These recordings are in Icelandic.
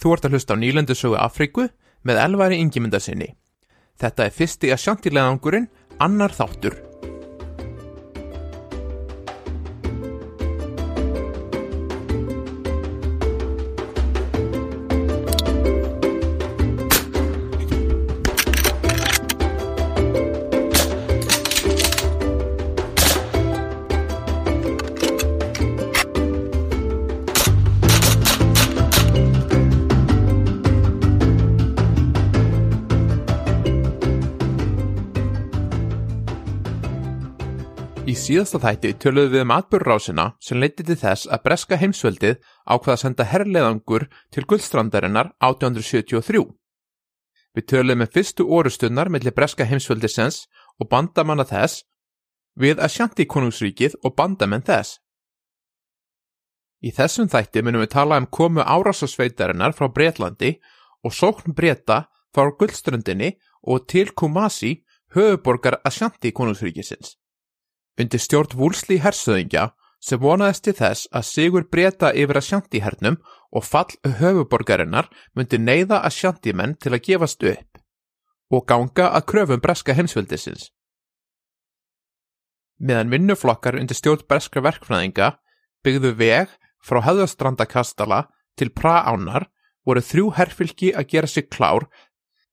Þú ert að hlusta á nýlendu sögu Afríku með elvari yngjumyndasinni. Þetta er fyrsti að sjantilegangurinn, annar þáttur. Síðasta þætti töluðum við um atbyrrásina sem leiti til þess að breska heimsveldið ákvaða að senda herrleðangur til guldstrandarinnar 1873. Við töluðum með fyrstu orustunnar mellir breska heimsveldisens og bandamanna þess við Ashanti konungsríkið og bandamenn þess. Í þessum þætti munum við tala um komu árásasveitarinnar frá Breitlandi og sókn breyta frá guldstrandinni og til Kumasi höfuborgar Ashanti konungsríkisins. Undir stjórn Vúlsli hersöðingja sem vonaðist til þess að sigur breyta yfir að sjanti hernum og fall höfuborgarinnar myndi neyða að sjanti menn til að gefast upp og ganga að kröfum breska heimsveldisins. Meðan vinnuflokkar undir stjórn breska verkfræðinga byggðu veg frá höfðastrandakastala til praánar voru þrjú herfylki að gera sig klár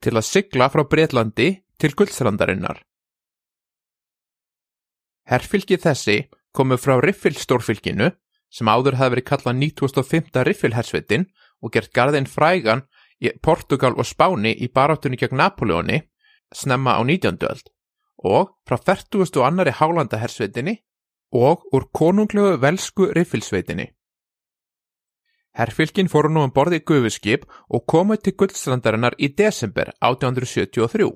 til að sigla frá Breitlandi til guldstrandarinnar. Herfylgi þessi komu frá Riffil-stórfylginu sem áður hafði verið kallað 1905. Riffil-hersveitin og gert garðinn frægan í Portugal og Spáni í baráttunni gegn Napoleoni snemma á 19. öld og frá 40. og annari Hálanda hersveitinni og úr konunglegu velsku Riffil-sveitinni. Herfylgin fóru nú um borði gufuskip og komu til guldstrandarinnar í desember 1873.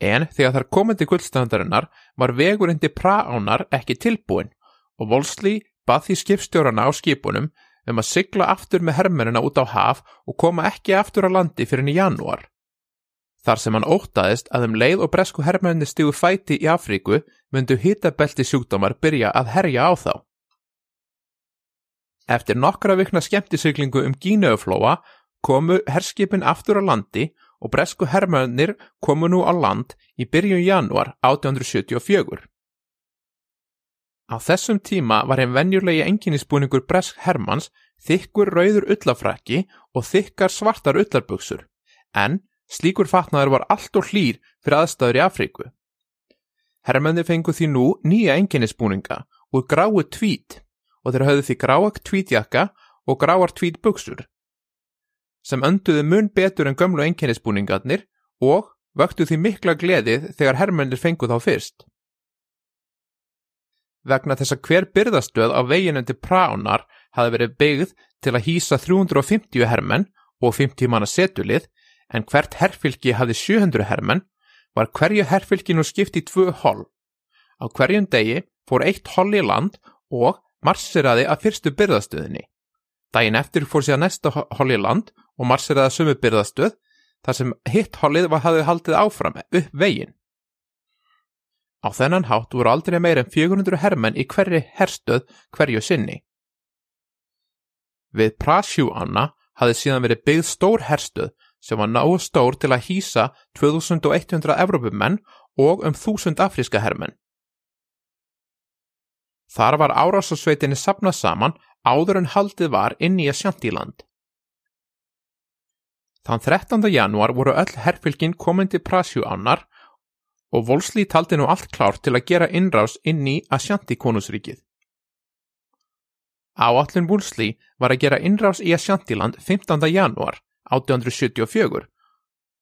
En þegar þar komandi gullstandarinnar var vegurinn til praánar ekki tilbúin og Volsli bað því skipstjórana á skipunum um að sigla aftur með hermennina út á haf og koma ekki aftur á landi fyrir í janúar. Þar sem hann ótaðist að um leið og bresku hermenni stígu fæti í Afríku myndu hitabelti sjúkdómar byrja að herja á þá. Eftir nokkra vikna skemmtisiglingu um Gínauflóa komu herskipin aftur á landi og bresku hermöðnir komu nú á land í byrjun januar 1874. Á þessum tíma var einn venjulegi enginnisbúningur bresk hermans þykkur rauður ullafrækki og þykkar svartar ullarbuksur, en slíkur fatnaður var allt og hlýr fyrir aðstæður í Afríku. Hermöðnir fengu því nú nýja enginnisbúninga úr gráu tvít og þeir höfðu því gráak tvítjakka og gráar tvítbuksur sem önduðu mun betur en gömlu einkennisbúningarnir og vöktu því mikla gleðið þegar hermennir fengu þá fyrst. Vegna þess að hver byrðastöð á veginum til Pránar hafi verið byggð til að hýsa 350 hermenn og 50 manna setulið en hvert herfylki hafi 700 hermenn var hverju herfylki nú skipt í tvö holl. Á hverjum degi fór eitt holl í land og marsiraði að fyrstu byrðastöðinni. Dæin eftir fór sér næsta holl í land og marseraða sumu byrðastöð þar sem hitt hollið hafið haldið áfram upp veginn. Á þennan hátt voru aldrei meir en 400 hermenn í hverri herstöð hverju sinni. Við Prasjúanna hafið síðan verið byggð stór herstöð sem var náðu stór til að hýsa 2100 Evrópumenn og um 1000 afríska hermenn. Þar var árásasveitinni sapnað saman áður en haldið var inn í að sjantíland. Þann 13. januar voru öll herfylgin komin til Prasjú annar og Volsli taldi nú allt klárt til að gera innrás inn í Ashanti konusríkið. Áallin Volsli var að gera innrás í Ashantiland 15. januar 1874.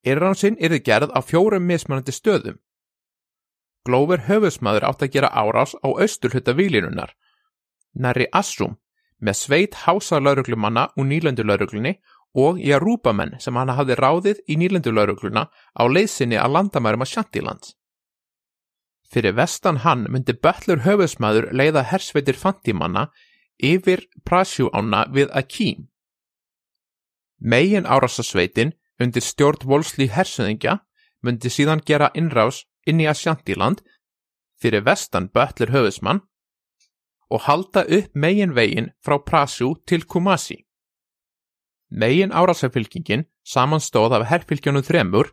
Innrásinn yrði gerð á fjórum mismunandi stöðum. Glóver höfusmaður átt að gera árás á austurhutta výlinunar, næri Assum, með sveit hásalaurugljumanna og nýlendulauruglunni og í að rúpamenn sem hann hafði ráðið í nýlendulaurugluna á leiðsynni að landamærum að Sjantilands. Fyrir vestan hann myndi Böllur höfusmaður leiða hersveitir fantímanna yfir Prasjú ána við Akím. Megin árásasveitin undir stjórn volsli hersöðingja myndi síðan gera innrás inn í að Sjantiland fyrir vestan Böllur höfusmann og halda upp megin vegin frá Prasjú til Kumasi. Megin árásafylkingin samanstóð af herrfylgjónum þremur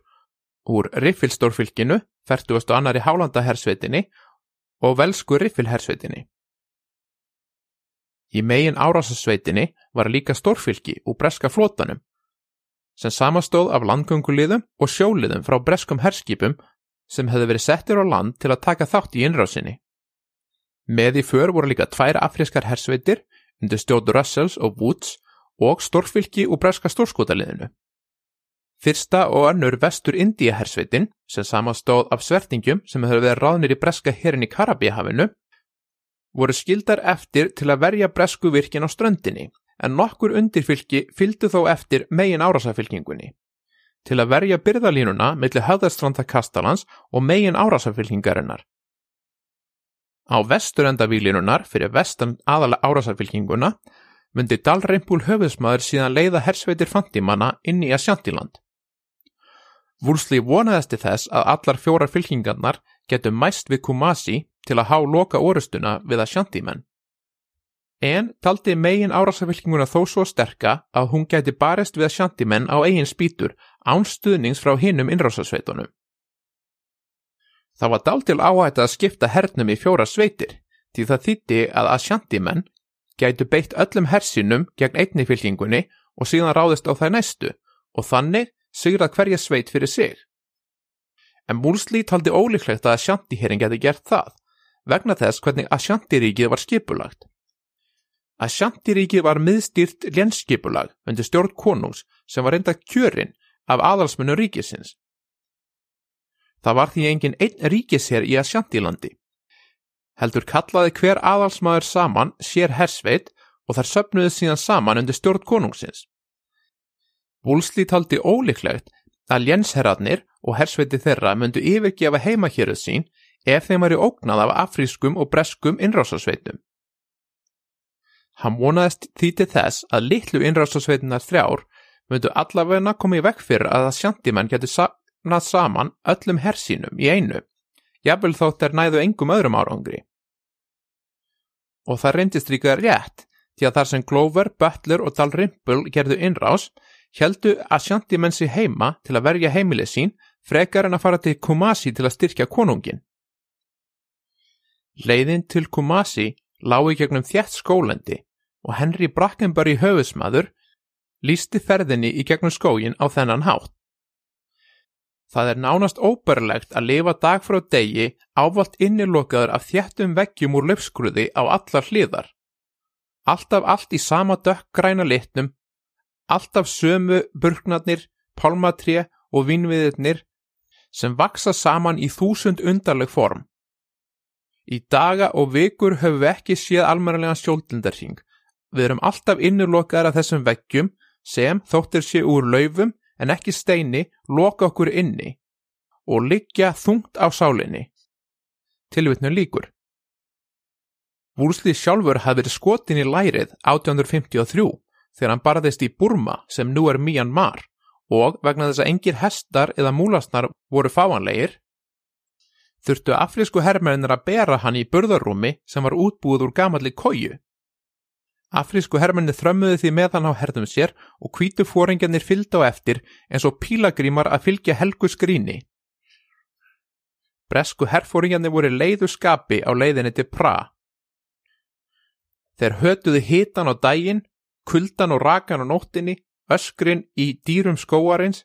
úr riffilstórfylginu, 40. annari hálandahersveitinni og velsku riffilhersveitinni. Í megin árásasveitinni var líka stórfylgi úr breska flótanum sem samastóð af landgönguliðum og sjóliðum frá breskum herskipum sem hefði verið settir á land til að taka þátt í innrásinni. Með í för voru líka tvær afrískar hersveitir undir stjóð Russells og Woods og stórfylki úr breska stórskotaliðinu. Fyrsta og önnur vestur Indíja hersveitin sem samastóð af svertingum sem hefði verið ráðnir í breska herin í Karabíhafinu voru skildar eftir til að verja bresku virkin á ströndinni en nokkur undirfylki fylgdu þó eftir megin árásafylkingunni. Til að verja byrðalínuna millir höðastranda Kastalans og megin árásafylkingarinnar. Á vesturendavílinunar fyrir vestan aðala árásafylkinguna myndi Dalreympúl höfðsmaður síðan leiða hersveitir fandimanna inn í Asjantiland. Wúlsli vonaðasti þess að allar fjórar fylkingarnar getur mæst við Kumasi til að há loka orustuna við Asjantimenn en taldi megin árásafylkinguna þó svo sterka að hún gæti barist við að sjantimenn á eigin spýtur án stuðnings frá hinnum innrásasveitunum. Það var dál til áhætt að skipta hernum í fjóra sveitir því það þýtti að að sjantimenn gætu beitt öllum hersinum gegn einni fylkingunni og síðan ráðist á það næstu og þannig sigrað hverja sveit fyrir sig. En Múlsli taldi ólíklegt að sjantiherrin geti gert það vegna þess hvernig að sjantiríkið var skipulagt að Sjantiríki var miðstýrt lénskipulag undir stjórn konungs sem var reynda kjörinn af aðalsmennu ríkisins. Það var því engin einn ríkisher í að Sjantilandi. Heldur kallaði hver aðalsmaður saman sér hersveit og þar söpnuði síðan saman undir stjórn konungsins. Wúlsli taldi ólíklegt að lénsherradnir og hersveiti þeirra myndu yfirgefa heimahjöruð sín ef þeim væri ógnað af afrískum og breskum innrásasveitum. Hann vonaðist því til þess að litlu innrásasveitinar þrjár myndu allavegna komið vekk fyrir að að sjandimenn getur sapnað saman öllum hersínum í einu, jafnvel þótt er næðu engum öðrum árangri. Og það reyndist líka rétt, því að þar sem Glover, Butler og Dalrymple gerðu innrás, heldu að sjandimenn sér heima til að verja heimilið sín frekar en að fara til Kumasi til að styrkja konungin. Leiðin til Kumasi lái gegnum þjætt skólendi og Henry Brackenbury höfusmaður lísti ferðinni í gegnum skógin á þennan hátt. Það er nánast óbörlegt að lifa dag frá degi ávalt innilokaður af þjættum veggjum úr löfskruði á allar hliðar. Alltaf allt í sama dökkgræna litnum, alltaf sömu burknarnir, pálmatré og vinnviðirnir sem vaksa saman í þúsund undarleg form. Í daga og vikur höfum við ekki séð almennilega stjóldendarsing Við erum alltaf innurlokaðar af þessum veggjum sem þóttir sé úr laufum en ekki steini loka okkur inni og liggja þungt á sálinni. Tilvitnum líkur. Wúrslið sjálfur hafði verið skotin í lærið 1853 þegar hann barðist í Burma sem nú er Myanmar og vegna þess að engir hestar eða múlasnar voru fáanlegir þurftu afrísku herrmennir að bera hann í burðarúmi sem var útbúið úr gamalli kóju Afrísku hermenni þrömmuði því meðan á herðum sér og kvítu fóringjarnir fylgd á eftir eins og pílagrímar að fylgja helgu skríni. Bresku herrfóringjarnir voru leiðu skapi á leiðinni til Pra. Þeir hötuði hitan á dægin, kuldan og rakan á nóttinni, öskrin í dýrum skóarins,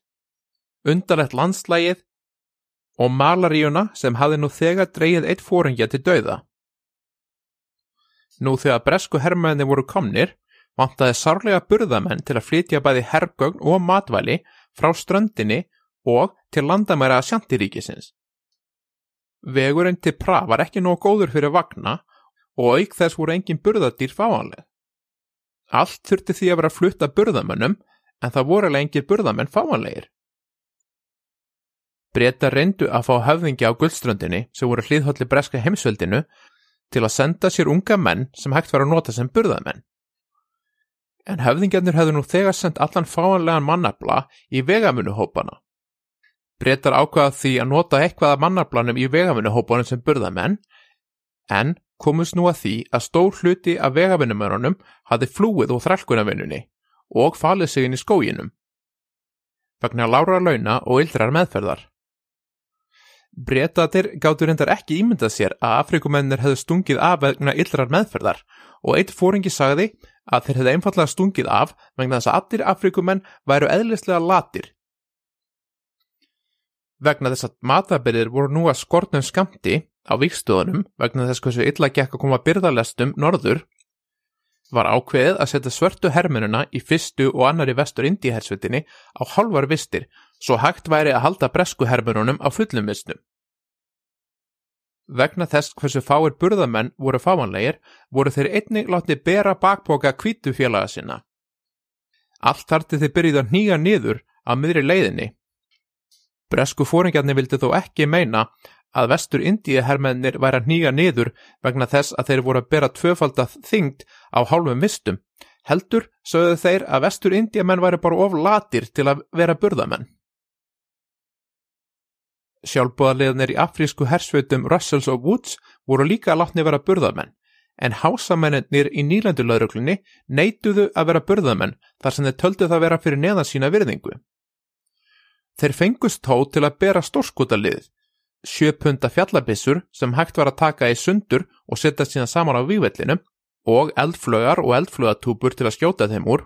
undarlegt landslægið og malaríuna sem hafi nú þegar dreyið eitt fóringja til dauða. Nú þegar bresku herrmenni voru komnir, vantaði sárlega burðamenn til að flytja bæði herrgögn og matvæli frá ströndinni og til landamæra að sjantiríkisins. Vegurinn til pra var ekki nóg góður fyrir vagna og auk þess voru engin burðadýr fáanleg. Allt þurfti því að vera að flutta burðamennum en það voru alveg engin burðamenn fáanlegir. Breyta reyndu að fá höfðingi á guldströndinni sem voru hlýðhólli breska heimsveldinu til að senda sér unga menn sem hægt var að nota sem burðamenn. En höfðingjarnir hefðu nú þegar sendt allan fáanlegan mannabla í vegamunuhópana. Breytar ákvaða því að nota eitthvað af mannablanum í vegamunuhópanum sem burðamenn, en komust nú að því að stór hluti af vegamunumörunum hafi flúið úr þrælkunavinnunni og falið sig inn í skóginum. Vagnar lára launa og yldrar meðferðar. Bretatir gáttur reyndar ekki ímyndað sér að Afrikumennir hefðu stungið af vegna yldrar meðferðar og eitt fóringi sagði að þeir hefðu einfallega stungið af vegna þess að allir Afrikumenn væru eðlislega latir. Vegna þess að matabyrðir voru nú að skortnum skamti á vikstöðunum vegna þess hversu illa gekk að koma byrðalestum norður var ákveðið að setja svörtu herminuna í fyrstu og annari vestur indíhersvitinni á halvar vistir svo hægt væri að halda bresku herminunum á fullum vistum. Vegna þess hversu fáir burðamenn voru fáanlegir voru þeir einnig látni bera bakboka kvítu félaga sinna. Allt harti þeir byrjuð að nýja niður á miðri leiðinni. Bresku fóringjarnir vildi þó ekki meina að vestur indíhermennir væri að nýja niður vegna þess að þeir voru að bera tvöfaldað þyngd á hálfum vistum. Heldur sögðu þeir að vestur indíamenn væri bara of latir til að vera burðamenn. Sjálfbúðarliðnir í afrísku hersveitum Russells og Woods voru líka látni vera burðamenn, en hásamennir í nýlandulauruglunni neituðu að vera burðamenn þar sem þeir töldu það vera fyrir neðan sína virðingu. Þeir fengust tó til að bera stórskotalið, sjöpunda fjallabissur sem hægt var að taka í sundur og setja síðan saman á vývellinu og eldflögar og eldflögatúpur til að skjóta þeim úr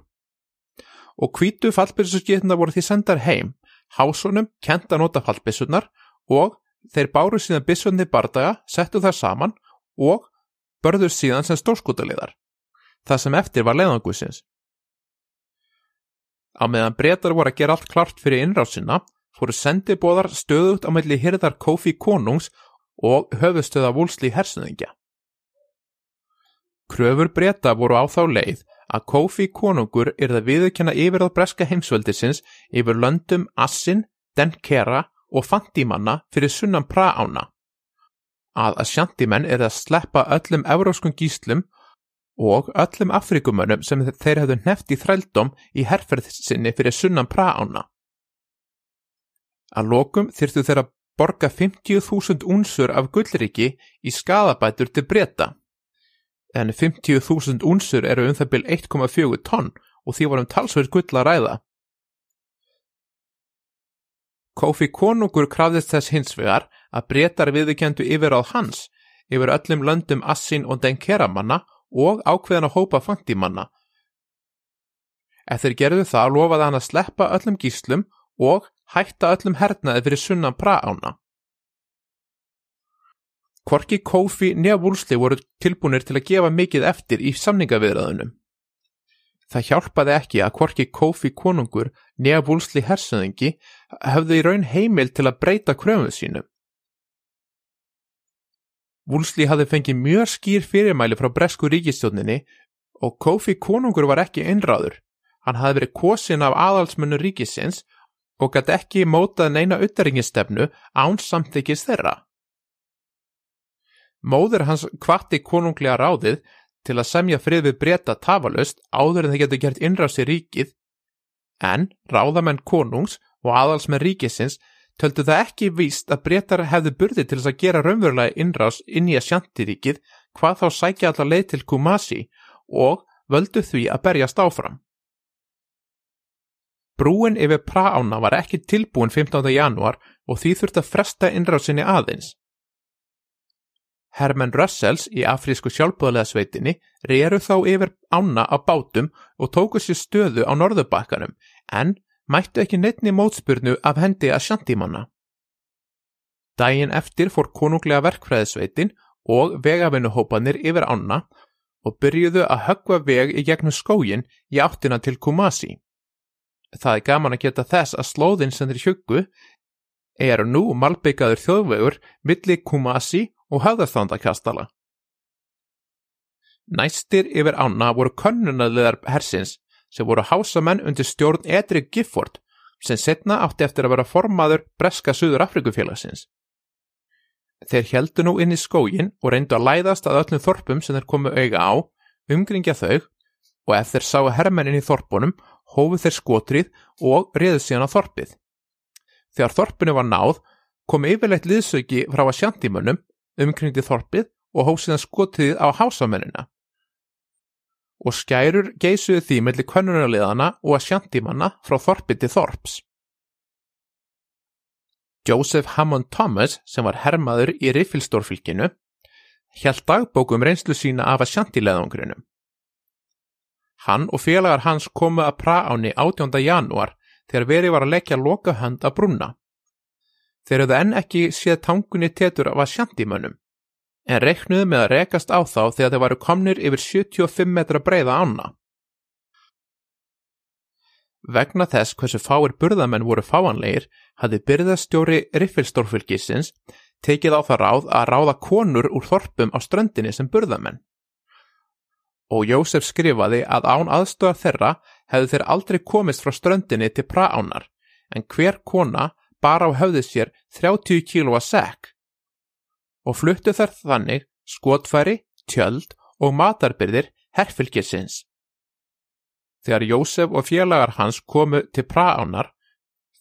og kvítu fallbissuskitna voru því sendar heim, hásunum kent að nota fallbissunar og þeir báru síðan bissunni bardaga, settu þær saman og börðu síðan sem stórskutaliðar, það sem eftir var leiðangusins. Á meðan breytar voru að gera allt klart fyrir innrásinna, fóru sendibóðar stöðut á melli hirðar Kofi Konungs og höfustöða Vúlsli Hersuningja. Kröfur breyta voru á þá leið að Kofi konungur er það viðurkenna yfir á breska heimsveldisins yfir löndum Assin, Denkera og Fantímanna fyrir sunnan Praána. Að Ashantimenn er að sleppa öllum euróskun gíslum og öllum Afrikumönnum sem þeir hefðu neft í þrældom í herrferðsinni fyrir sunnan Praána. Að lokum þyrtu þeir að borga 50.000 únsur af gullriki í skadabætur til breyta en 50.000 únsur eru um það byrj 1,4 tonn og því varum talsverð gull að ræða. Kofi konungur krafðist þess hins vegar að breytar viðkendu yfir á hans yfir öllum löndum Assin og Denkeramanna og ákveðan að hópa fantímanna. Eftir gerðu það lofaði hann að sleppa öllum gíslum og hætta öllum hernaði fyrir sunnan praána. Kvorki Kofi nefn Wúlsli voru tilbúinir til að gefa mikið eftir í samningaviðraðunum. Það hjálpaði ekki að Kvorki Kofi konungur nefn Wúlsli hersöðingi hefði í raun heimil til að breyta kröfuð sínu. Wúlsli hafði fengið mjög skýr fyrirmæli frá bresku ríkistjóninni og Kofi konungur var ekki einráður. Hann hafði verið kosin af aðalsmönnu ríkisins og gæti ekki mótað neina uttaringistefnu án samþykis þeirra. Móður hans kvatti konunglega ráðið til að semja frið við breyta tafalust áður en þeir getur gert innráðs í ríkið en ráðamenn konungs og aðalsmenn ríkisins töldu það ekki víst að breytar hefðu burði til þess að gera raunverulega innráðs inn í að sjantiríkið hvað þá sækja allar leið til Kumasi og völdu því að berjast áfram. Brúin yfir Praána var ekki tilbúin 15. januar og því þurfti að fresta innráðsinni aðeins. Hermann Russells í afrísku sjálfbúðlega sveitinni reru þá yfir ána á bátum og tóku sér stöðu á norðubakkanum en mættu ekki neittni mótspurnu af hendi að sjantímanna. Dægin eftir fór konunglega verkfræðisveitin og vegavinnuhópanir yfir ána og byrjuðu að höggva veg í gegnum skógin í áttina til Kumasi. Það er gaman að geta þess að slóðin sem þeir hjöggu er nú malbyggaður þjóðvegur milli Kumasi og höfðarþándakastala. Næstir yfir ána voru könnunarleðar hersins sem voru hásamenn undir stjórn Edri Gifford sem setna átti eftir að vera formaður Breska Suður Afrikufélagsins. Þeir heldu nú inn í skógin og reyndu að læðast að öllum þorpum sem þeir komu auga á, umgringja þau og ef þeir sáu herrmennin í þorpunum hófu þeir skotrið og riðu síðan á þorpið. Þegar þorpunu var náð kom yfirleitt liðsauki frá að sjantímönnum umkringdi þorpið og hóð síðan skotið á hásamennina. og skærur geysuðu því melli könnunarliðana og að sjantímanna frá þorpi til þorps. Joseph Hammond Thomas, sem var hermaður í Riffilstórfylginu, hjælt dagbókum reynslu sína af að sjantileðangrunum. Hann og félagar hans komu að praáni 18. janúar þegar verið var að leggja loka hönd að brunna. Þeir hefðu enn ekki séð tangunni tétur af að sjantimönnum, en reiknuðu með að rekast á þá þegar þeir varu komnir yfir 75 metra breiða ána. Vegna þess hversu fáir burðamenn voru fáanleir hafði byrðastjóri Riffilstórfylgisins tekið á það ráð að ráða konur úr þorpum á ströndinni sem burðamenn. Og Jósef skrifaði að án aðstöðar þeirra hefðu þeir aldrei komist frá ströndinni til praánar en hver kona bara á höfði sér 30 kílóa sekk og fluttu þær þannig skotfæri, tjöld og matarbyrðir herfylgisins. Þegar Jósef og félagar hans komu til praánar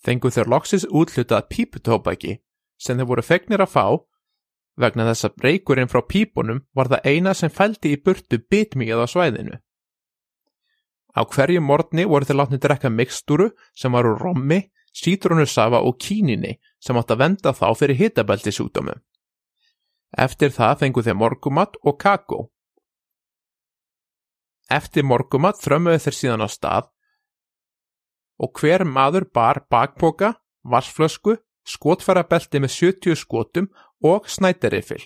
fengu þeir loksis útlutað píputóbæki sem þeir voru fegnir að fá vegna þess að reykurinn frá pípunum var það eina sem fældi í burtu bitmíð á svæðinu. Á hverju morgni voru þeir látni drekka mikstúru sem var úr rommi, sítrónusafa og kíninni sem átt að venda þá fyrir hitabeltisútumum. Eftir það fengu þeir morgumat og kakó. Eftir morgumat þrömmuðu þeir síðan á stað og hver maður bar bakboka, vassflösku, skotfærabelti með 70 skotum og snætterifill.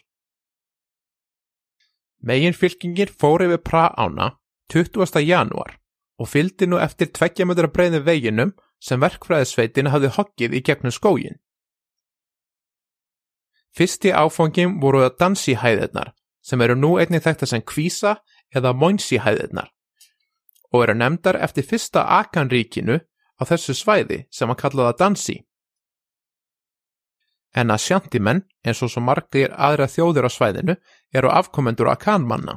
Megin fylkingir fór yfir Praána 20. janúar og fylgdi nú eftir tveggjamöndra breyðin veginum sem verkfræðisveitin hafði hoggið í gegnum skógin. Fyrsti áfangin voru að dansihæðirnar sem eru nú einnig þekkta sem kvísa eða mónsihæðirnar og eru nefndar eftir fyrsta Akanríkinu á þessu svæði sem að kallaða dansi. En að sjantimenn, eins og svo margir aðra þjóðir á svæðinu, eru afkomendur að kanmanna.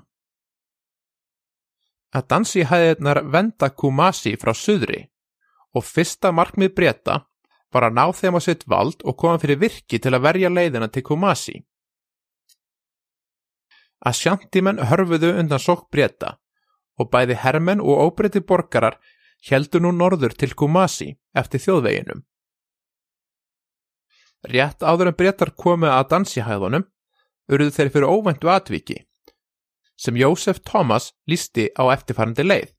Að dansi hæðirnar venda Kumasi frá suðri og fyrsta markmið breyta var að ná þeim á sitt vald og koma fyrir virki til að verja leiðina til Kumasi. Að sjantimenn hörfuðu undan sokk breyta og bæði hermenn og óbreyti borgarar heldur nú norður til Kumasi eftir þjóðveginum. Rétt áður en breytar komið að dansihæðunum urðu þeir fyrir óvæntu atviki sem Jósef Thomas lísti á eftirfærandi leið.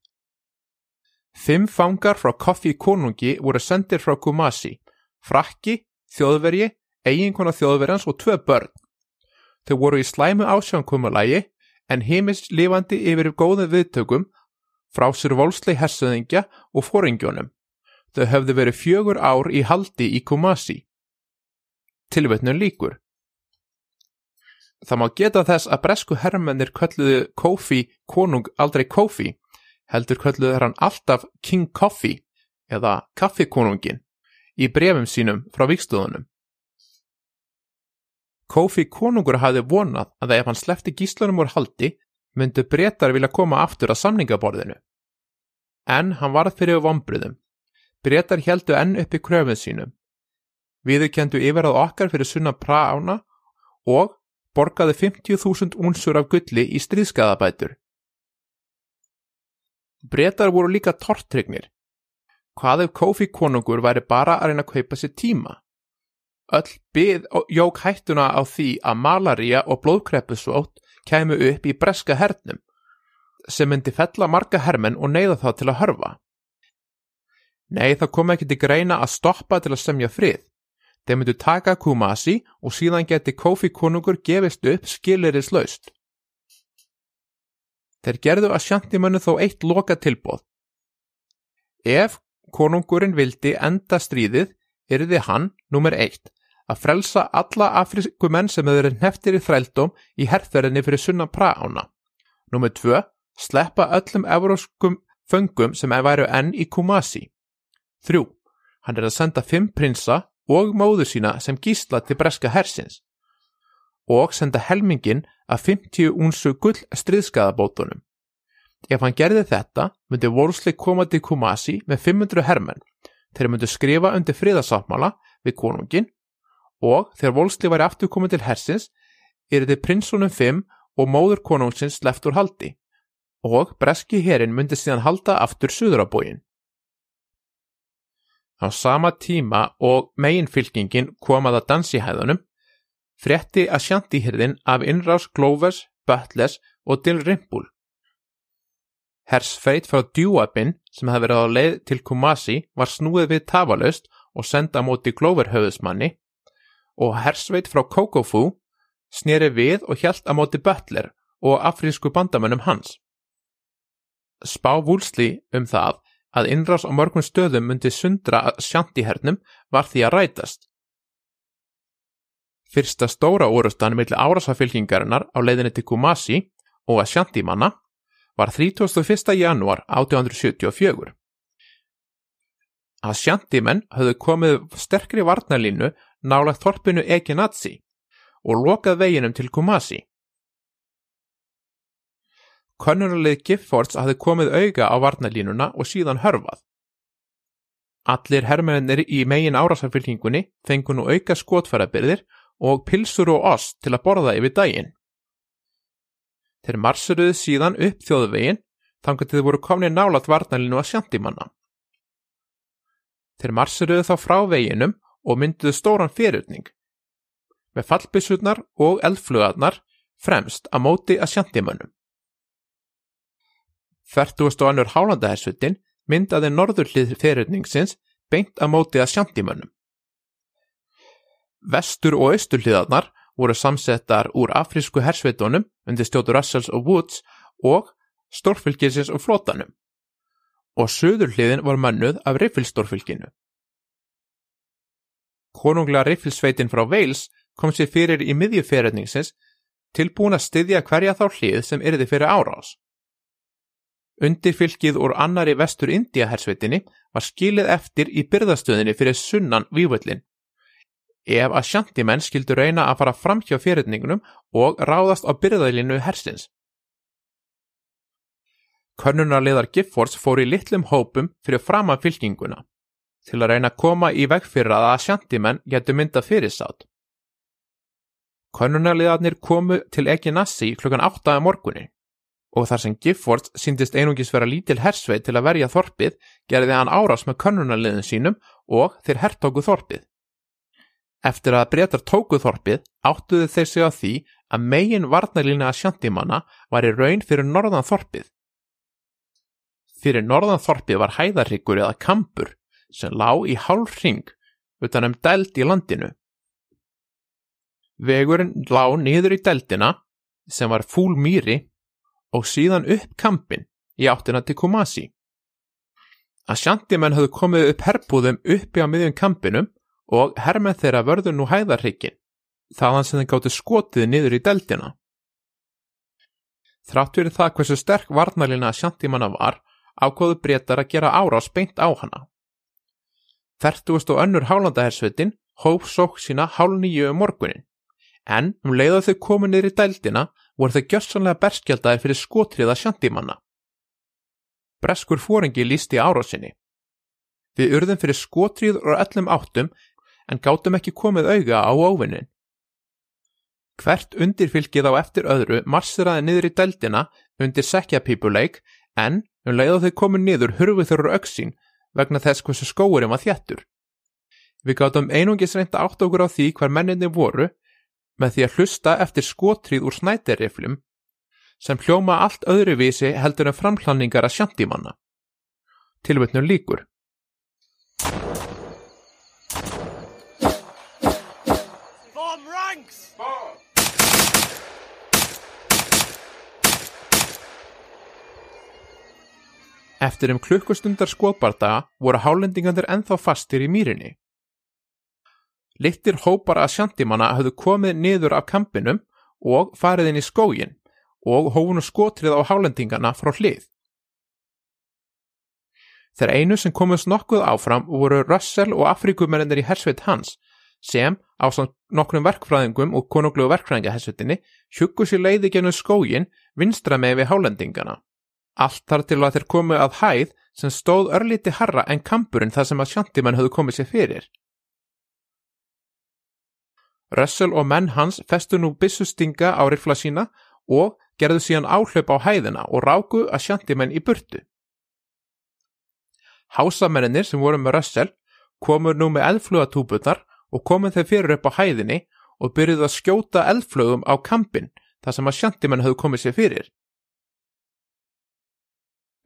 Fimm fangar frá Koffi konungi voru sendir frá Kumasi, frakki, þjóðvergi, eiginkona þjóðverjans og tvö börn. Þau voru í slæmu ásjánkumulagi en heimist lifandi yfir góðum viðtökum frá sér volsli hersöðingja og fóringjónum. Þau höfðu verið fjögur ár í haldi í Kumasi. Tilvetnum líkur. Það má geta þess að bresku herrmennir kölluðu Kofi konung aldrei Kofi, heldur kölluðu hann alltaf King Coffee eða kaffikonungin í brefum sínum frá vikstöðunum. Kofi konungur hafði vonað að ef hann slefti gíslunum úr haldi myndu breytar vilja koma aftur að samningaborðinu. En hann varð fyrir vombriðum. Breytar heldu enn upp í kröfið sínum. Viðu kendu yfir að okkar fyrir sunna praána og borgaði 50.000 únsur af gulli í stríðskæðabætur. Breytar voru líka tortrygnir. Hvað ef Kofi konungur væri bara að reyna að kaupa sér tíma? Öll byð jók hættuna á því að malaria og blóðkreppusvót kæmu upp í breska hernum sem myndi fella marga hermenn og neyða þá til að hörfa. Nei, það kom ekki til greina að stoppa til að semja frið. Þeir myndu taka Kumasi og síðan geti Kofi konungur gefist upp skiliris laust. Þeir gerðu að sjantimönnu þó eitt loka tilbóð. Ef konungurinn vildi enda stríðið, yrði hann, nummer eitt, að frelsa alla afrikumenn sem hefur neftir í þrældóm í herþverðinni fyrir sunna praána. Númið tvö, sleppa öllum euróskum föngum sem er væru enn í Kumasi. Þrjú, hann er að senda fimm prinsa og móður sína sem gísla til breska hersins og senda helmingin að 50 únsu gull stríðskaðabótunum. Ef hann gerði þetta, myndi Wolseley koma til Kumasi með 500 hermenn. Þeir myndi skrifa undir friðasáttmála við konungin og þegar Volsli væri aftur komið til hersins er þið prinsunum 5 og móður konungsins left úr haldi. og breski herin myndi síðan halda aftur suður á sama tíma og meginfylkingin kom að að dansihæðunum, frétti að sjantihyrðin af innrás Glóvers, Böttles og Dilrimpul. Hersfeit frá Djúabinn sem hefði verið á leið til Kumasi var snúið við tafalaust og senda móti Glóverhauðismanni og hersveit frá Kokofu snýri við og hjælt að móti Böttler og afrísku bandamönnum hans. Spá vúlsli um það að innrás á mörgum stöðum myndi sundra sjantihernum var því að rætast. Fyrsta stóra orustan millir árásafylkingarinnar á leiðinni til Kumasi og að sjantimanna var 31. januar 1874. Að sjantimenn höfðu komið sterkri varnalínu nálagt þorpinu Ekinatsi og lokað veginum til Kumasi. Könnuralið Giffords hafði komið auga á varnalínuna og síðan hörfað. Allir herrmennir í megin árásarfylkingunni fengu nú auka skotfærabyrðir og pilsur og ost til að borða yfir daginn. Þeir marsuruðu síðan upp þjóðvegin þannig að þið voru komni nálat varnalínu að sjantimanna. Þeir marsuruðu þá frá veginum og mynduðu stóran fyrirutning með fallbissutnar og eldflugarnar fremst að móti að sjantimönnum. 40. annur hálandahersuttin myndaði norðurlið fyrirutningsins beint að móti að sjantimönnum. Vestur og austurliðarnar voru samsettar úr afrísku hersveitunum undir stjótu Russells og Woods og stórfylgisins og flótanum og söðurliðin var mannuð af riffilstórfylginu. Konunglega riffilsveitin frá Wales kom sér fyrir í miðjuferðningsins tilbúin að styðja hverja þá hlið sem yrði fyrir árás. Undirfylgið úr annari vestur India hersveitinni var skilið eftir í byrðastöðinni fyrir sunnan vývöllin ef að sjantimenn skildu reyna að fara fram hjá fyrirningunum og ráðast á byrðalínu hersins. Könnunarliðar Giffords fór í litlum hópum fyrir fram að fylkinguna til að reyna að koma í veg fyrir að að sjantimenn getur mynda fyrirsátt. Könnunarliðarnir komu til Eginassi klukkan 8. morgunni og þar sem Giffords síndist einungis vera lítil hersveit til að verja þorpið gerði hann árás með könnunarliðin sínum og þeir herrtóku þorpið. Eftir að breytar tóku þorpið áttuðu þeir sig á því að megin varnarlína að sjantimanna var í raun fyrir norðan þorpið. Fyrir norðan þorpið var hæðarryggur eða kampur sem lág í hálf ring utan um dæld í landinu. Vegurinn lág niður í dældina sem var fúl mýri og síðan upp kampin í áttina til Kumasi. Að sjantimenn höfðu komið upp herbúðum uppi á miðjum kampinum og hermenn þeirra vörðu nú hæðarrygin, þaðan sem þeir gáttu skotið niður í dældina. Þrátt fyrir það hversu sterk varnalina að sjantimanna var, ákváðu breytar að gera árás beint á hana. Fertugust og önnur hálandahersveitin hóf sók sína hálf nýju um morgunin, en um leiða þau komið niður í dældina voru þau gjössanlega berskjaldaði fyrir skotriða sjantimanna. Breskur fóringi lísti árásinni. Við urðum fyrir skotrið og öllum áttum en gátum ekki komið auga á óvinnin. Hvert undirfylgið á eftir öðru marsiraði niður í dældina undir sekjapípuleik en um leiða þau komið niður hurfið þurru auksín vegna þess hversu skóurinn var þjættur. Við gátum einungis reynda átt okkur á því hver menninni voru með því að hlusta eftir skotrið úr snæteriflum sem hljóma allt öðruvísi heldur en framhlanningar að sjantímanna. Tilvötnum líkur. Form ranks! Eftir um klukkustundar skotbardaga voru hálendingandir enþá fastir í mýrinni. Littir hópar að sjantimanna höfðu komið niður af kampinum og farið inn í skógin og hófunu skotrið á hálendingana frá hlið. Þeir einu sem komist nokkuð áfram voru Russell og Afrikumennir í hersveit hans sem á samt nokkrum verkfræðingum og konunglu verkfræðingahersveitinni hjuggu sér leiði genið skógin vinstra með við hálendingana. Allt þar til að þeir komu að hæð sem stóð örlíti harra en kampurinn þar sem að sjantimenn höfðu komið sér fyrir. Russell og menn hans festu nú byssustinga á rifla sína og gerðu síðan áhlaup á hæðina og ráku að sjantimenn í burtu. Hásamennir sem voru með Russell komur nú með eldflugatúpunar og komur þeir fyrir upp á hæðinni og byrjuðu að skjóta eldflugum á kampin þar sem að sjantimenn höfðu komið sér fyrir.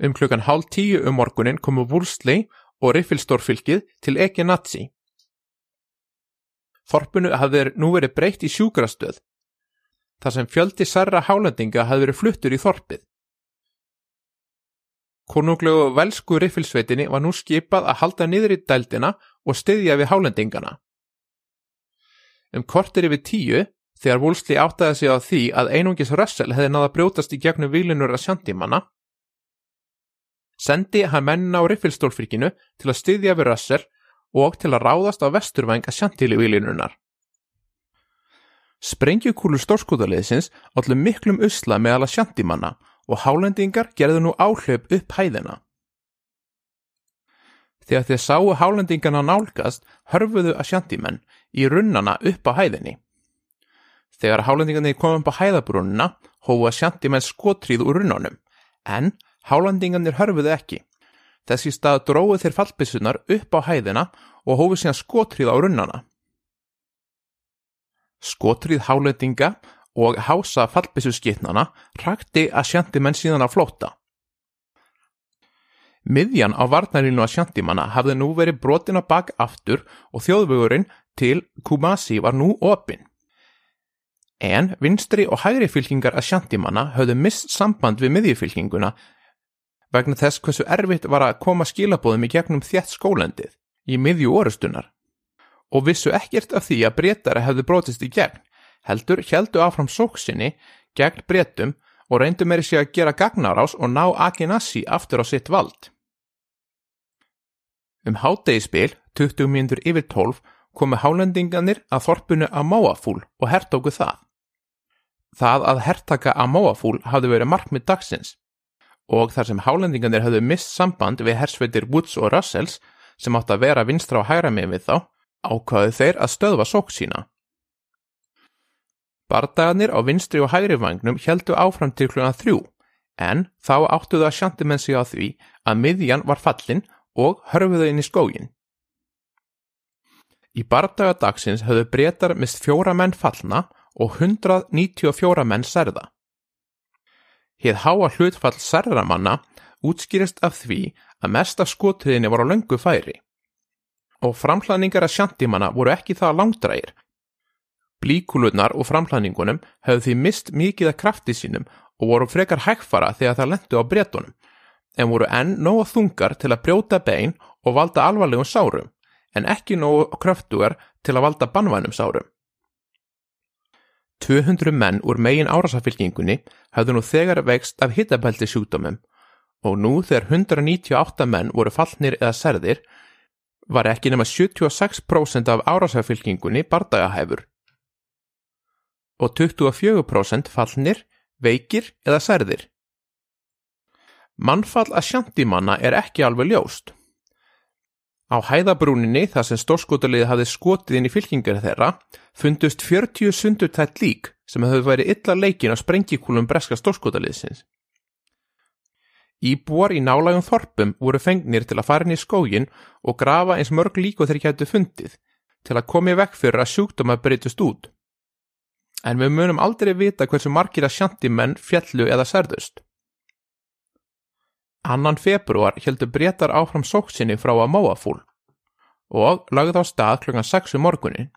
Um klukkan hálf tíu um morgunin komu Wursley og Riffilstórfylkið til Eki Nazi. Þorpunu hafði nú verið breytt í sjúkrastöð, þar sem fjöldi særra hálendinga hafði verið fluttur í þorpið. Konunglegu velsku Riffilsveitinni var nú skipað að halda niður í dældina og styðja við hálendingana. Um kortir yfir tíu, þegar Wolseley áttaði sig á því að einungis Russell hefði náða brjótast í gegnum výlinur að sjandimanna, sendi hann mennina á Riffilstólfyrkinu til að styðja við Russell og til að ráðast á vesturvæng að sjantili výlinunar. Sprengjukúlu stórskóðaliðsins allir miklum usla meðal að sjandimanna og hálendingar gerðu nú áhlaup upp hæðina. Þegar þeir sáu hálendingarna nálgast hörfuðu að sjandimenn í runnana upp á hæðinni. Þegar hálendingarnir komum upp á hæðabrúnuna hófu að sjandimenn skotríð úr runnunum en hálendingarnir hörfuðu ekki. Þessi stað dróðu þeir fallbissunar upp á hæðina og hófu síðan skotríð á runnana. Skotríð hálendinga og hása fallbissuskitnana rakti að sjandimenn síðan að flóta. Miðjan á varnarínu að sjandimanna hafði nú verið brotina bak aftur og þjóðvegurinn til Kumasi var nú opinn. En vinstri og hægri fylkingar að sjandimanna höfðu mist samband við miðjufylkinguna vegna þess hversu erfitt var að koma skilabóðum í gegnum þjætt skólendið í miðju orustunar og vissu ekkert af því að breytara hefðu brotist í gegn heldur heldu áfram sóksinni gegn breytum og reyndu meiri sig að gera gagnarás og ná Akinassi aftur á sitt vald. Um hátegispil, 20 mínútur yfir 12, komu hálendinganir að þorpunu að Máafúl og hertóku það. Það að hertaka að Máafúl hafði verið markmið dagsins og þar sem hálendinganir hafði mist samband við hersveitir Woods og Russells sem átt að vera vinstra á hægra með við þá, ákvaðu þeir að stöðva sók sína. Bardagarnir á vinstri og hægri vagnum heldu áfram til kluna þrjú, en þá áttuðu að sjandimenn sig á því að miðjan var fallin og hörfuðu inn í skógin. Í bardagadagsins höfðu breytar mist fjóra menn fallna og 194 menn særða. Hér háa hlutfall særðramanna útskýrist af því að mesta skotriðinni voru á löngu færi. Og framhlaningar að sjandimanna voru ekki það langdrægir. Blíkulurnar og framhlaningunum höfðu því mist mikið af krafti sínum og voru frekar hægfara þegar það lendu á bretunum, en voru enn nógu þungar til að brjóta bein og valda alvarlegum sárum, en ekki nógu kröftugar til að valda banvænum sárum. 200 menn úr megin árasafylkingunni hafðu nú þegar vext af hittabælti sjúkdómum og nú þegar 198 menn voru fallnir eða serðir var ekki nema 76% af árasafylkingunni bardagahæfur og 24% fallnir, veikir eða særðir. Mannfall að sjandimanna er ekki alveg ljóst. Á hæðabrúninni þar sem stórskotulegið hafði skotið inn í fylkingar þeirra fundust 40 sundurtætt lík sem hefur verið illa leikin á sprengikúlum breska stórskotaliðsins. Íbúar í nálægum þorpum voru fengnir til að fara inn í skógin og grafa eins mörg líku þeir gætu fundið til að komi vekk fyrir að sjúkdóma breytust út en við munum aldrei vita hversu margir að sjantimenn fjallu eða særðust. Annan februar heldur breytar áfram sóksinni frá að Móafúl og lagði á stað klukkan 6 um morgunin.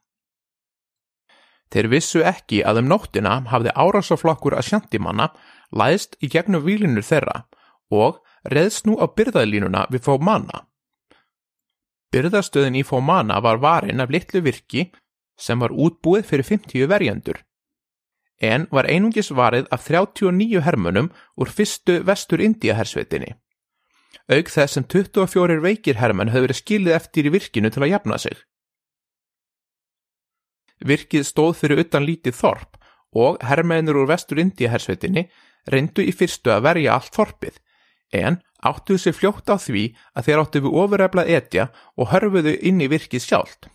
Þeir vissu ekki að um nóttina hafði árásaflokkur að sjantimanna læðst í gegnum výlinur þeirra og reðst nú á byrðalínuna við Fómana. Byrðastöðin í Fómana var varin af litlu virki sem var útbúið fyrir 50 verjandur en var einungis varið af 39 hermunum úr fyrstu vestur Indiahersveitinni. Aug þess sem 24 veikir hermenn höfðu verið skilið eftir í virkinu til að jafna sig. Virkið stóð fyrir utan lítið þorp og hermennir úr vestur Indiahersveitinni reyndu í fyrstu að verja allt þorpið, en áttuðu sér fljótt á því að þeir áttu við ofureflað etja og hörfuðu inn í virkið sjálft.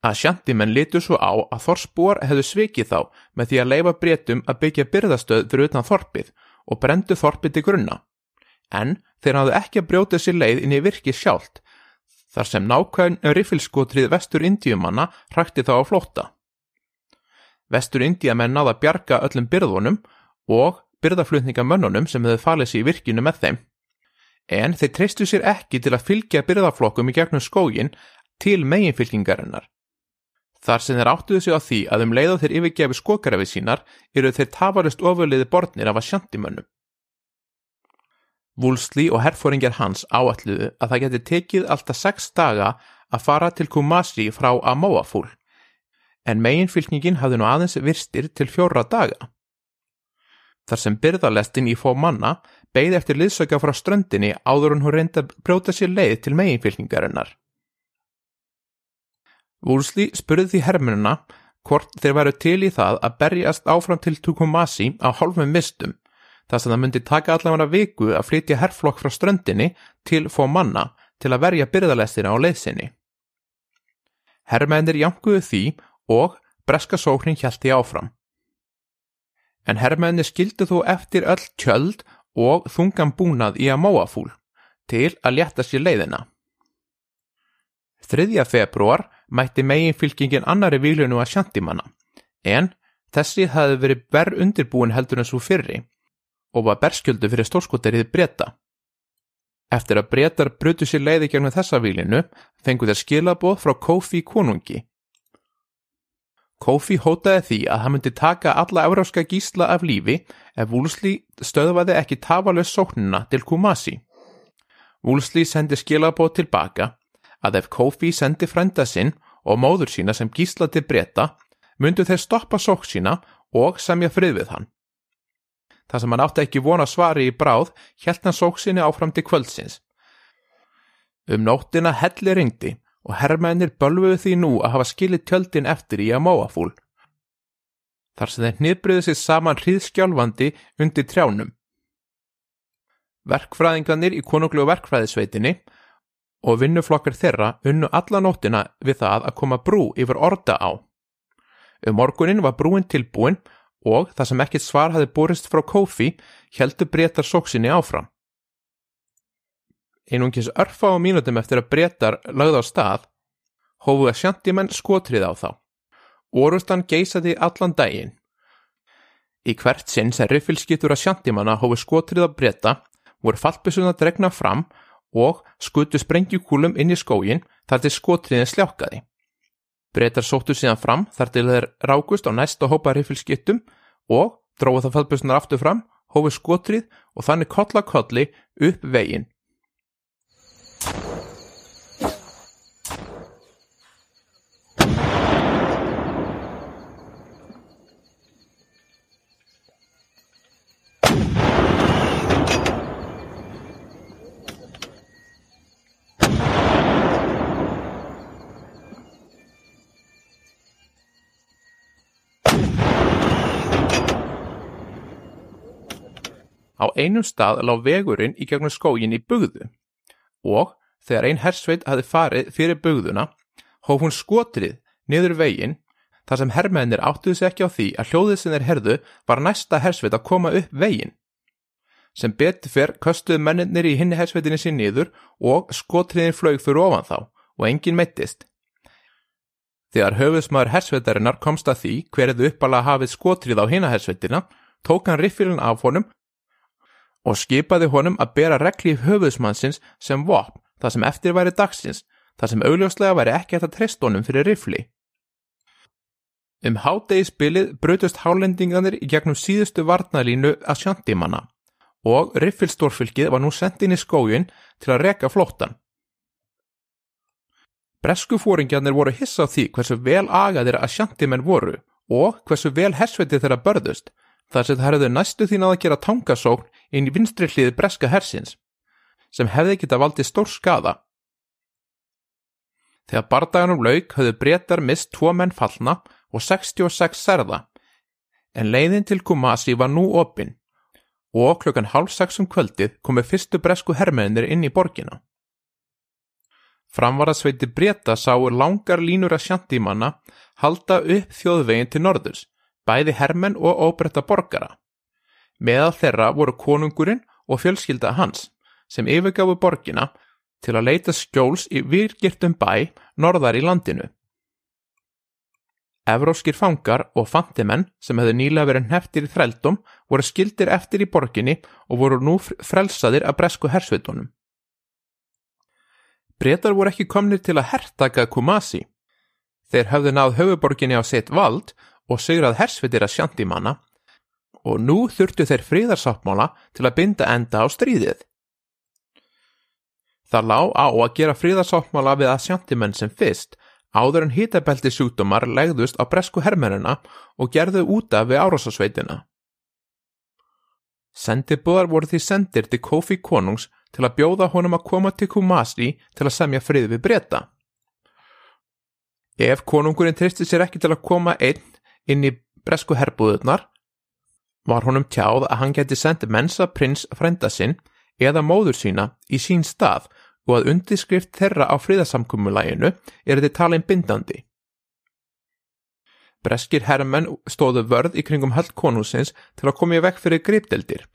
Að sjantimenn litur svo á að þorsbúar hefðu svikið þá með því að leifa breytum að byggja byrðastöð fyrir utan þorpið og brendu þorpið til grunna. En þeir hafðu ekki að brjóta sér leið inn í virki sjálft, þar sem nákvæðin riffilskotrið vestur indíumanna hrakti þá á flótta. Vestur indíamenn náða bjarga öllum byrðunum og byrðaflutningamönnunum sem hefðu falið sér í virkinu með þeim. En þeir treystu sér ekki til að fylgja byrðaflokkum í gegnum skógin til meginfylkingarinnar. Þar sem þeir áttuðu sig á því að um leið og þeir yfirgefi skokarafið sínar eru þeir tafarist ofurliði borðnir af að sjantimönnum. Vúlsli og herfóringjar hans áalluðu að það geti tekið alltaf sex daga að fara til Kumasi frá Amóafúl, en meginfylkningin hafði nú aðeins virstir til fjóra daga. Þar sem byrðalestin í fó manna beigði eftir liðsöka frá ströndinni áður hún reynda brjóta sér leið til meginfylkingarinnar. Woosley spurði því hermununa hvort þeir væru til í það að berjast áfram til Tukumasi á hálfum mistum, þar sem það myndi taka allavega viku að flytja herrflokk frá ströndinni til fó manna til að verja byrðalestina á leiðsinni. Herrmennir jankuðu því og breska sóknin hjælti áfram. En herrmennir skildu þó eftir öll kjöld og þungan búnað í að móafúl til að létta sér leiðina. 3. februar mætti meginfylkingin annari výlunu að sjantimanna, en þessi hafði verið verð undirbúin heldur en svo fyrri og var berskjöldu fyrir stórskoterið breyta. Eftir að breytar brutu sér leiði gegnum þessa výlinu fengu þeir skilaboð frá Kofi konungi. Kofi hótaði því að hann myndi taka alla euróska gísla af lífi ef Wúlsli stöðvaði ekki tafalös sóknuna til Kumasi. Wúlsli sendi skilaboð tilbaka að ef Kofi sendi frænda sinn og móður sína sem gísla til breyta, myndu þeir stoppa sók sína og semja frið við hann. Það sem hann átti ekki vona svari í bráð, helt hann sók sinni áfram til kvöldsins. Um nóttina helli ringdi og herrmennir bölfuðu því nú að hafa skilit tjöldin eftir í að móafúl. Þar sem þeir nýðbriðu sér saman hríðskjálfandi undir trjánum. Verkfræðingarnir í konunglu verkfræðisveitinni og vinnuflokkar þeirra unnu alla nóttina við það að koma brú yfir orda á. Um morgunin var brúin tilbúin og það sem ekkit svar hafi borist frá Kofi heldur breytar sóksinni áfram. Einungis örfa á mínutum eftir að breytar lagði á stað hófu að sjantimenn skotrið á þá. Orustan geysaði allan daginn. Í hvert sinn sem riffilskittur að sjantimanna hófu skotrið að breyta voru fallbissuna dregna fram og skutu sprengjukúlum inn í skógin þar til skotriðin sljákaði. Breytar sóttu síðan fram þar til þeir rákust á næsta hópa rifilskittum og dróðu það fallbjörnsnar aftur fram, hófi skotrið og þannig kolla kolli upp veginn. Á einum stað lág vegurinn í gegnum skógin í bugðu og þegar ein hersveit hafi farið fyrir bugðuna hóf hún skotrið niður veginn þar sem herrmennir áttuðu sig ekki á því að hljóðið sem þeir herðu var næsta hersveit að koma upp veginn. Sem betur fyrr köstuðu mennir í hinni hersveitinni sín niður og skotriðin flög fyrir ofan þá og enginn meittist. Þegar höfusmaður hersveitarinnar komst að því hverðu uppala hafið skotrið á hinna hersveitina tók hann riffilin af honum og skipaði honum að bera regli höfuðsmannsins sem vopn það sem eftir væri dagsins, það sem augljóslega væri ekki eftir trestónum fyrir rifli. Um hádegi spilið brutust hálendinganir í gegnum síðustu varnalínu að sjandimanna og riffilstórfylgið var nú sendin í skógin til að reka flóttan. Bresku fóringjarnir voru hissa á því hversu vel agaðir að sjandimenn voru og hversu vel hersveitið þeirra börðust þar sem það hefðu næstu þín að gera tangasókn inn í vinstri hliði breska hersins, sem hefði geta valdið stór skada. Þegar bardaganum lauk höfðu breytar mist tvo menn fallna og 66 serða, en leiðin til Kumasi var nú opinn og klukkan hálf sex um kvöldið komu fyrstu bresku herrmennir inn í borgina. Framvarasveiti breyta sáu langar línur að sjantímanna halda upp þjóðvegin til norðurs, bæði hermenn og óbreyta borgara. Meðal þeirra voru konungurinn og fjölskylda hans, sem yfirgafu borgina til að leita skjóls í virkirtum bæ norðar í landinu. Evróskir fangar og fantimenn sem hefðu nýlega verið neftir í þrældum voru skildir eftir í borginni og voru nú frelsaðir að bresku hersveitunum. Bretar voru ekki komnir til að hertaka Kumasi. Þeir höfðu náð höfuborginni á sitt vald og sigrað hersveitir að sjandimanna og nú þurftu þeir fríðarsáttmála til að binda enda á stríðið. Það lág á að gera fríðarsáttmála við að sjandimenn sem fyrst áður en hitabelti sjúkdómar legðust á bresku hermennina og gerðu úta við árásasveitina. Sendibúðar voru því sendir til Kofi konungs til að bjóða honum að koma til Kumasi til að semja frið við breyta. Ef konungurinn tristi sér ekki til að koma einn inn í bresku herbúðunar, var honum tjáð að hann geti sendt mensa prins frenda sinn eða móður sína í sín stað og að undirskrift þeirra á fríðasamkummulæginu er þið talin bindandi. Breskir herrmenn stóðu vörð í kringum höll konungsins til að komja vekk fyrir gripdeldir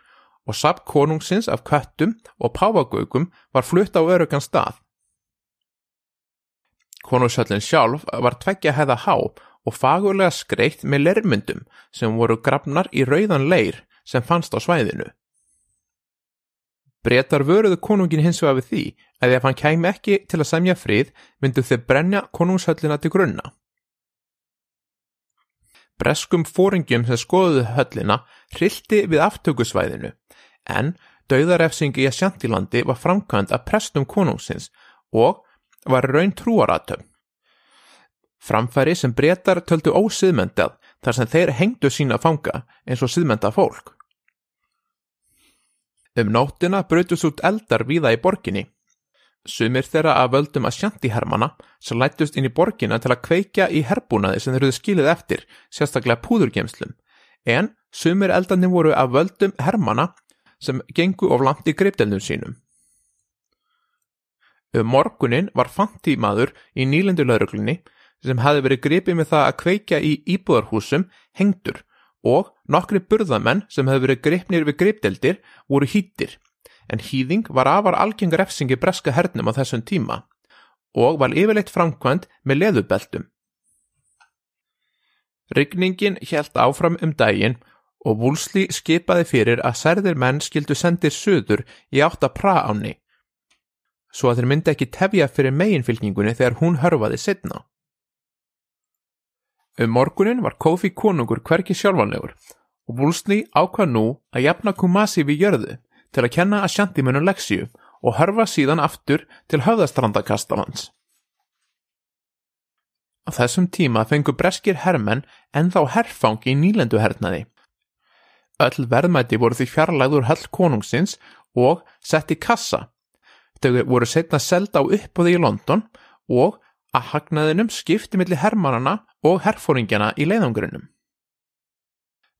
og sapp konungsins af köttum og páfagögum var flutt á örugan stað. Konungshöllin sjálf var tveggja heða há og fagurlega skreitt með lermyndum sem voru grafnar í rauðan leir sem fannst á svæðinu. Bretar vöruðu konungin hins vegar við því að ef hann kæmi ekki til að semja frið myndu þau brenja konungshöllina til grunna. Breskum fóringjum sem skoðuðu höllina hrilti við aftökusvæðinu en dauðarefsingi í Asjantilandi var framkvæmt að prestum konungsins og var raun trúaratöfn. Framfæri sem breytar töldu ósiðmendað þar sem þeir hengdu sína fanga eins og siðmenda fólk. Um nóttina brutust út eldar víða í borginni Sumir þeirra að völdum að sjantihermana sem lættust inn í borgina til að kveikja í herbúnaði sem þeir eruðu skilið eftir, sérstaklega púðurgemslum, en sumir eldarnir voru að völdum hermana sem gengu of langt í greipdelnum sínum. Um morgunin var fantímaður í nýlendulauruglunni sem hafi verið gripið með það að kveikja í íbúðarhúsum hengdur og nokkri burðamenn sem hefði verið gripnir við greipdeldir voru hýttir en hýðing var afar algengur efsingi breska hernum á þessum tíma og var yfirleitt framkvæmt með leðubeltum. Rygningin hjælt áfram um daginn og Wúlsli skipaði fyrir að særðir menn skildu sendir söður í átta praáni, svo að þeir myndi ekki tefja fyrir meginfylgningunni þegar hún hörfaði setna. Um morgunin var Kofi konungur hverki sjálfanlegur og Wúlsli ákvað nú að jafna Kumasi við jörðu til að kenna að sjandimunum leksíu og hörfa síðan aftur til höfðastrandakastalans. Á þessum tíma fengu breskir hermenn en þá herfangi í nýlendu hernaði. Öll verðmæti voru því fjarlæður hell konungsins og sett í kassa. Þau voru setna selda á uppbúði í London og að hagnaðinum skipti millir hermannana og herfóringjana í leiðangurinnum.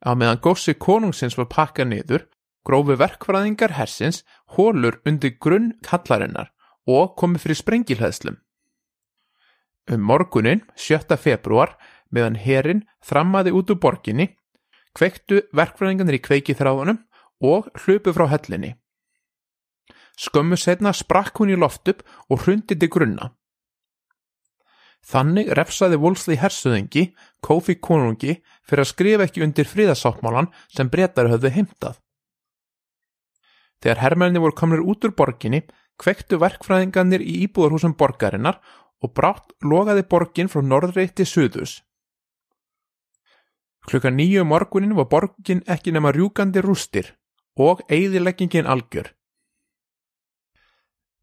Á meðan gósi konungsins var pakkað niður grófu verkfræðingar hersins hólur undir grunn kallarinnar og komi fyrir sprengilhæðslum. Um morgunin, 7. februar, meðan herin þrammaði út úr borginni, kvektu verkfræðingarnir í kveiki þráðunum og hlupu frá hellinni. Skömmu setna sprakk hún í loft upp og hrundi til grunna. Þannig refsaði Wolseley hersuðingi, Kofi konungi, fyrir að skrifa ekki undir fríðasáttmálan sem breytar höfðu heimtað. Þegar herrmenni voru komnir út úr borginni, kvektu verkfræðingarnir í íbúðarhúsum borgarinnar og brátt logaði borgin frá norðrið til suðus. Klukka nýju um morgunin var borgin ekki nema rjúkandi rústir og eigðileggingin algjör.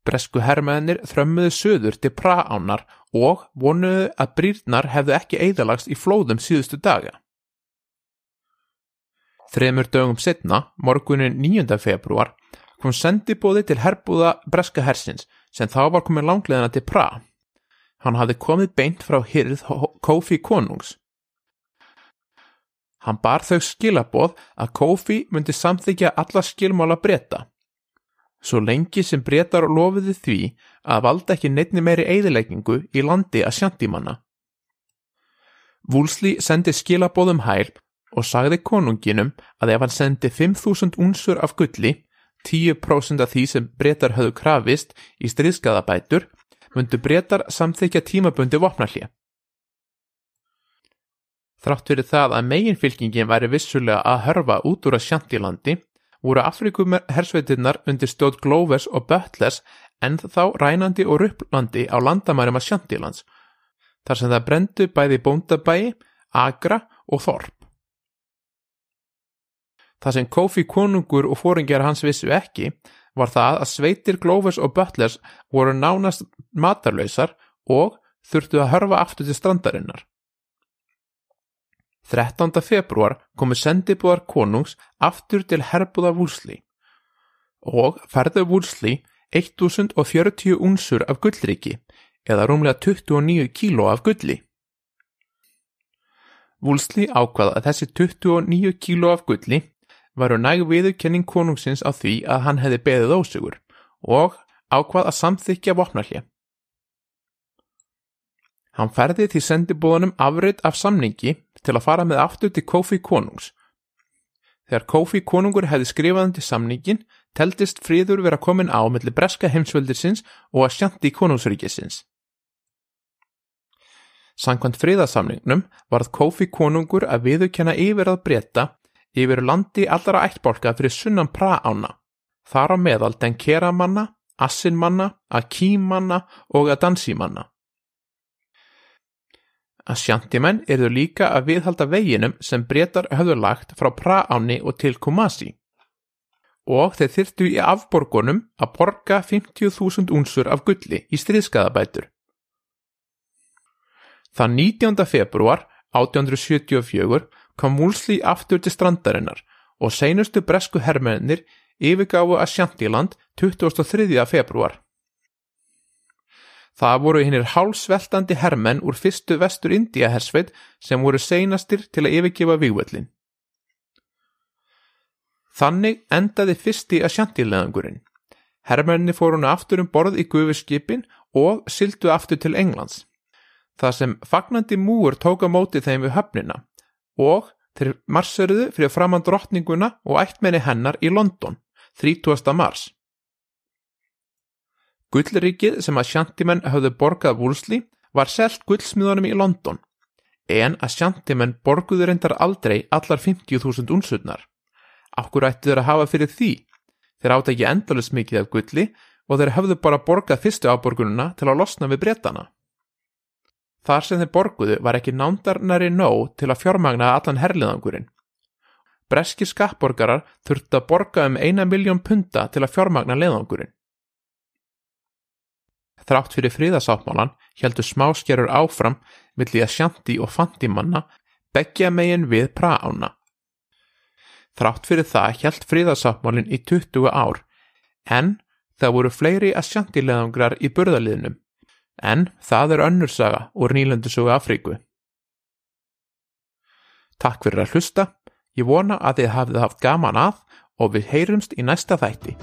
Bresku herrmennir þrömmuðu söður til praánar og vonuðu að brýrnar hefðu ekki eigðalagst í flóðum síðustu daga. Þremur dögum setna, morgunin 9. februar, kom sendibóði til herbúða breska hersins sem þá var komið langleðina til Pra. Hann hafði komið beint frá hyrð Kofi konungs. Hann bar þau skilabóð að Kofi myndi samþykja alla skilmála breyta. Svo lengi sem breytar lofiði því að valda ekki neittni meiri eigðileggingu í landi að sjantímanna. Vúlsli sendi skilabóðum hæl og sagði konunginum að ef hann sendi 5.000 únsur af gulli, 10% af því sem breytar höfðu krafist í stríðskaðabætur, myndu breytar samþykja tímabundi vopnallið. Þrátt fyrir það að meginfylkingin væri vissulega að hörfa út úr að sjantilandi, voru Afrikumar hersveitinnar undir stóð Glóvers og Böttles en þá rænandi og rupplandi á landamærum að sjantilans, þar sem það brendu bæði bóndabæi, agra og þorp. Það sem Kofi konungur og fóringjar hans vissu ekki var það að sveitir Glóvers og Böttles voru nánast matarlausar og þurftu að hörfa aftur til strandarinnar. 13. februar komu sendibúðar konungs aftur til herbúða Vúlsli og ferðu Vúlsli 1040 únsur af gullriki eða rúmlega 29 kíló af gulli. Vúlsli ákvaða að þessi 29 kíló af gulli varu næg viðurkenning konungsins á því að hann hefði beðið ósugur og ákvað að samþykja vopnarlið. Hann ferði til sendibúðanum afrit af samningi til að fara með aftur til Kofi konungs. Þegar Kofi konungur hefði skrifað hann til samningin, teldist fríður vera komin á melli breska heimsvöldirsins og að sjanti konungsríkisins. Sankvæmt fríðasamningnum varð Kofi konungur að viðurkenna yfir að breyta yfir landi allra ættbólka fyrir sunnan praána, þar á meðal den keramanna, assinmanna, akímanna og að dansimanna að sjantimenn erðu líka að viðhalda veginum sem breytar höfðu lagt frá Praáni og til Kumasi og þeir þyrtu í afborgunum að borga 50.000 únsur af gulli í stríðskaðabætur. Þann 19. februar 1874 kom Múlsli aftur til strandarinnar og seinustu bresku herrmennir yfirgáfu að Sjantiland 23. februar. Það voru hinnir hálsveltandi hermenn úr fyrstu vestur India hersveit sem voru seinastir til að yfirgefa vývöldin. Þannig endaði fyrsti að sjantilegangurinn. Hermenni fór hún aftur um borð í gufiskipin og syldu aftur til Englands. Það sem fagnandi múur tóka móti þeim við höfnina og þeir marsöruðu fyrir framann drottninguna og ættmenni hennar í London 30. mars. Gullrikið sem að sjantimenn hafðu borgað vúlsli var selt gullsmiðunum í London, en að sjantimenn borguðu reyndar aldrei allar 50.000 únsurnar. Akkur ættu þeir að hafa fyrir því, þeir átt ekki endalus mikið af gulli og þeir hafðu bara borgað fyrstu áborgununa til að losna við breytana. Þar sem þeir borguðu var ekki nándarnari nóg til að fjármagna allan herliðangurinn. Breski skattborgarar þurftu að borga um eina miljón punta til að fjármagna leðangurinn. Þrátt fyrir fríðasáttmálan heldur smáskerur áfram milli að sjanti og fantimanna begja megin við praána. Þrátt fyrir það held fríðasáttmálin í 20 ár en það voru fleiri að sjantilegangrar í burðaliðnum en það er önnursaga úr nýlöndusugu Afríku. Takk fyrir að hlusta, ég vona að þið hafið haft gaman að og við heyrumst í næsta þætti.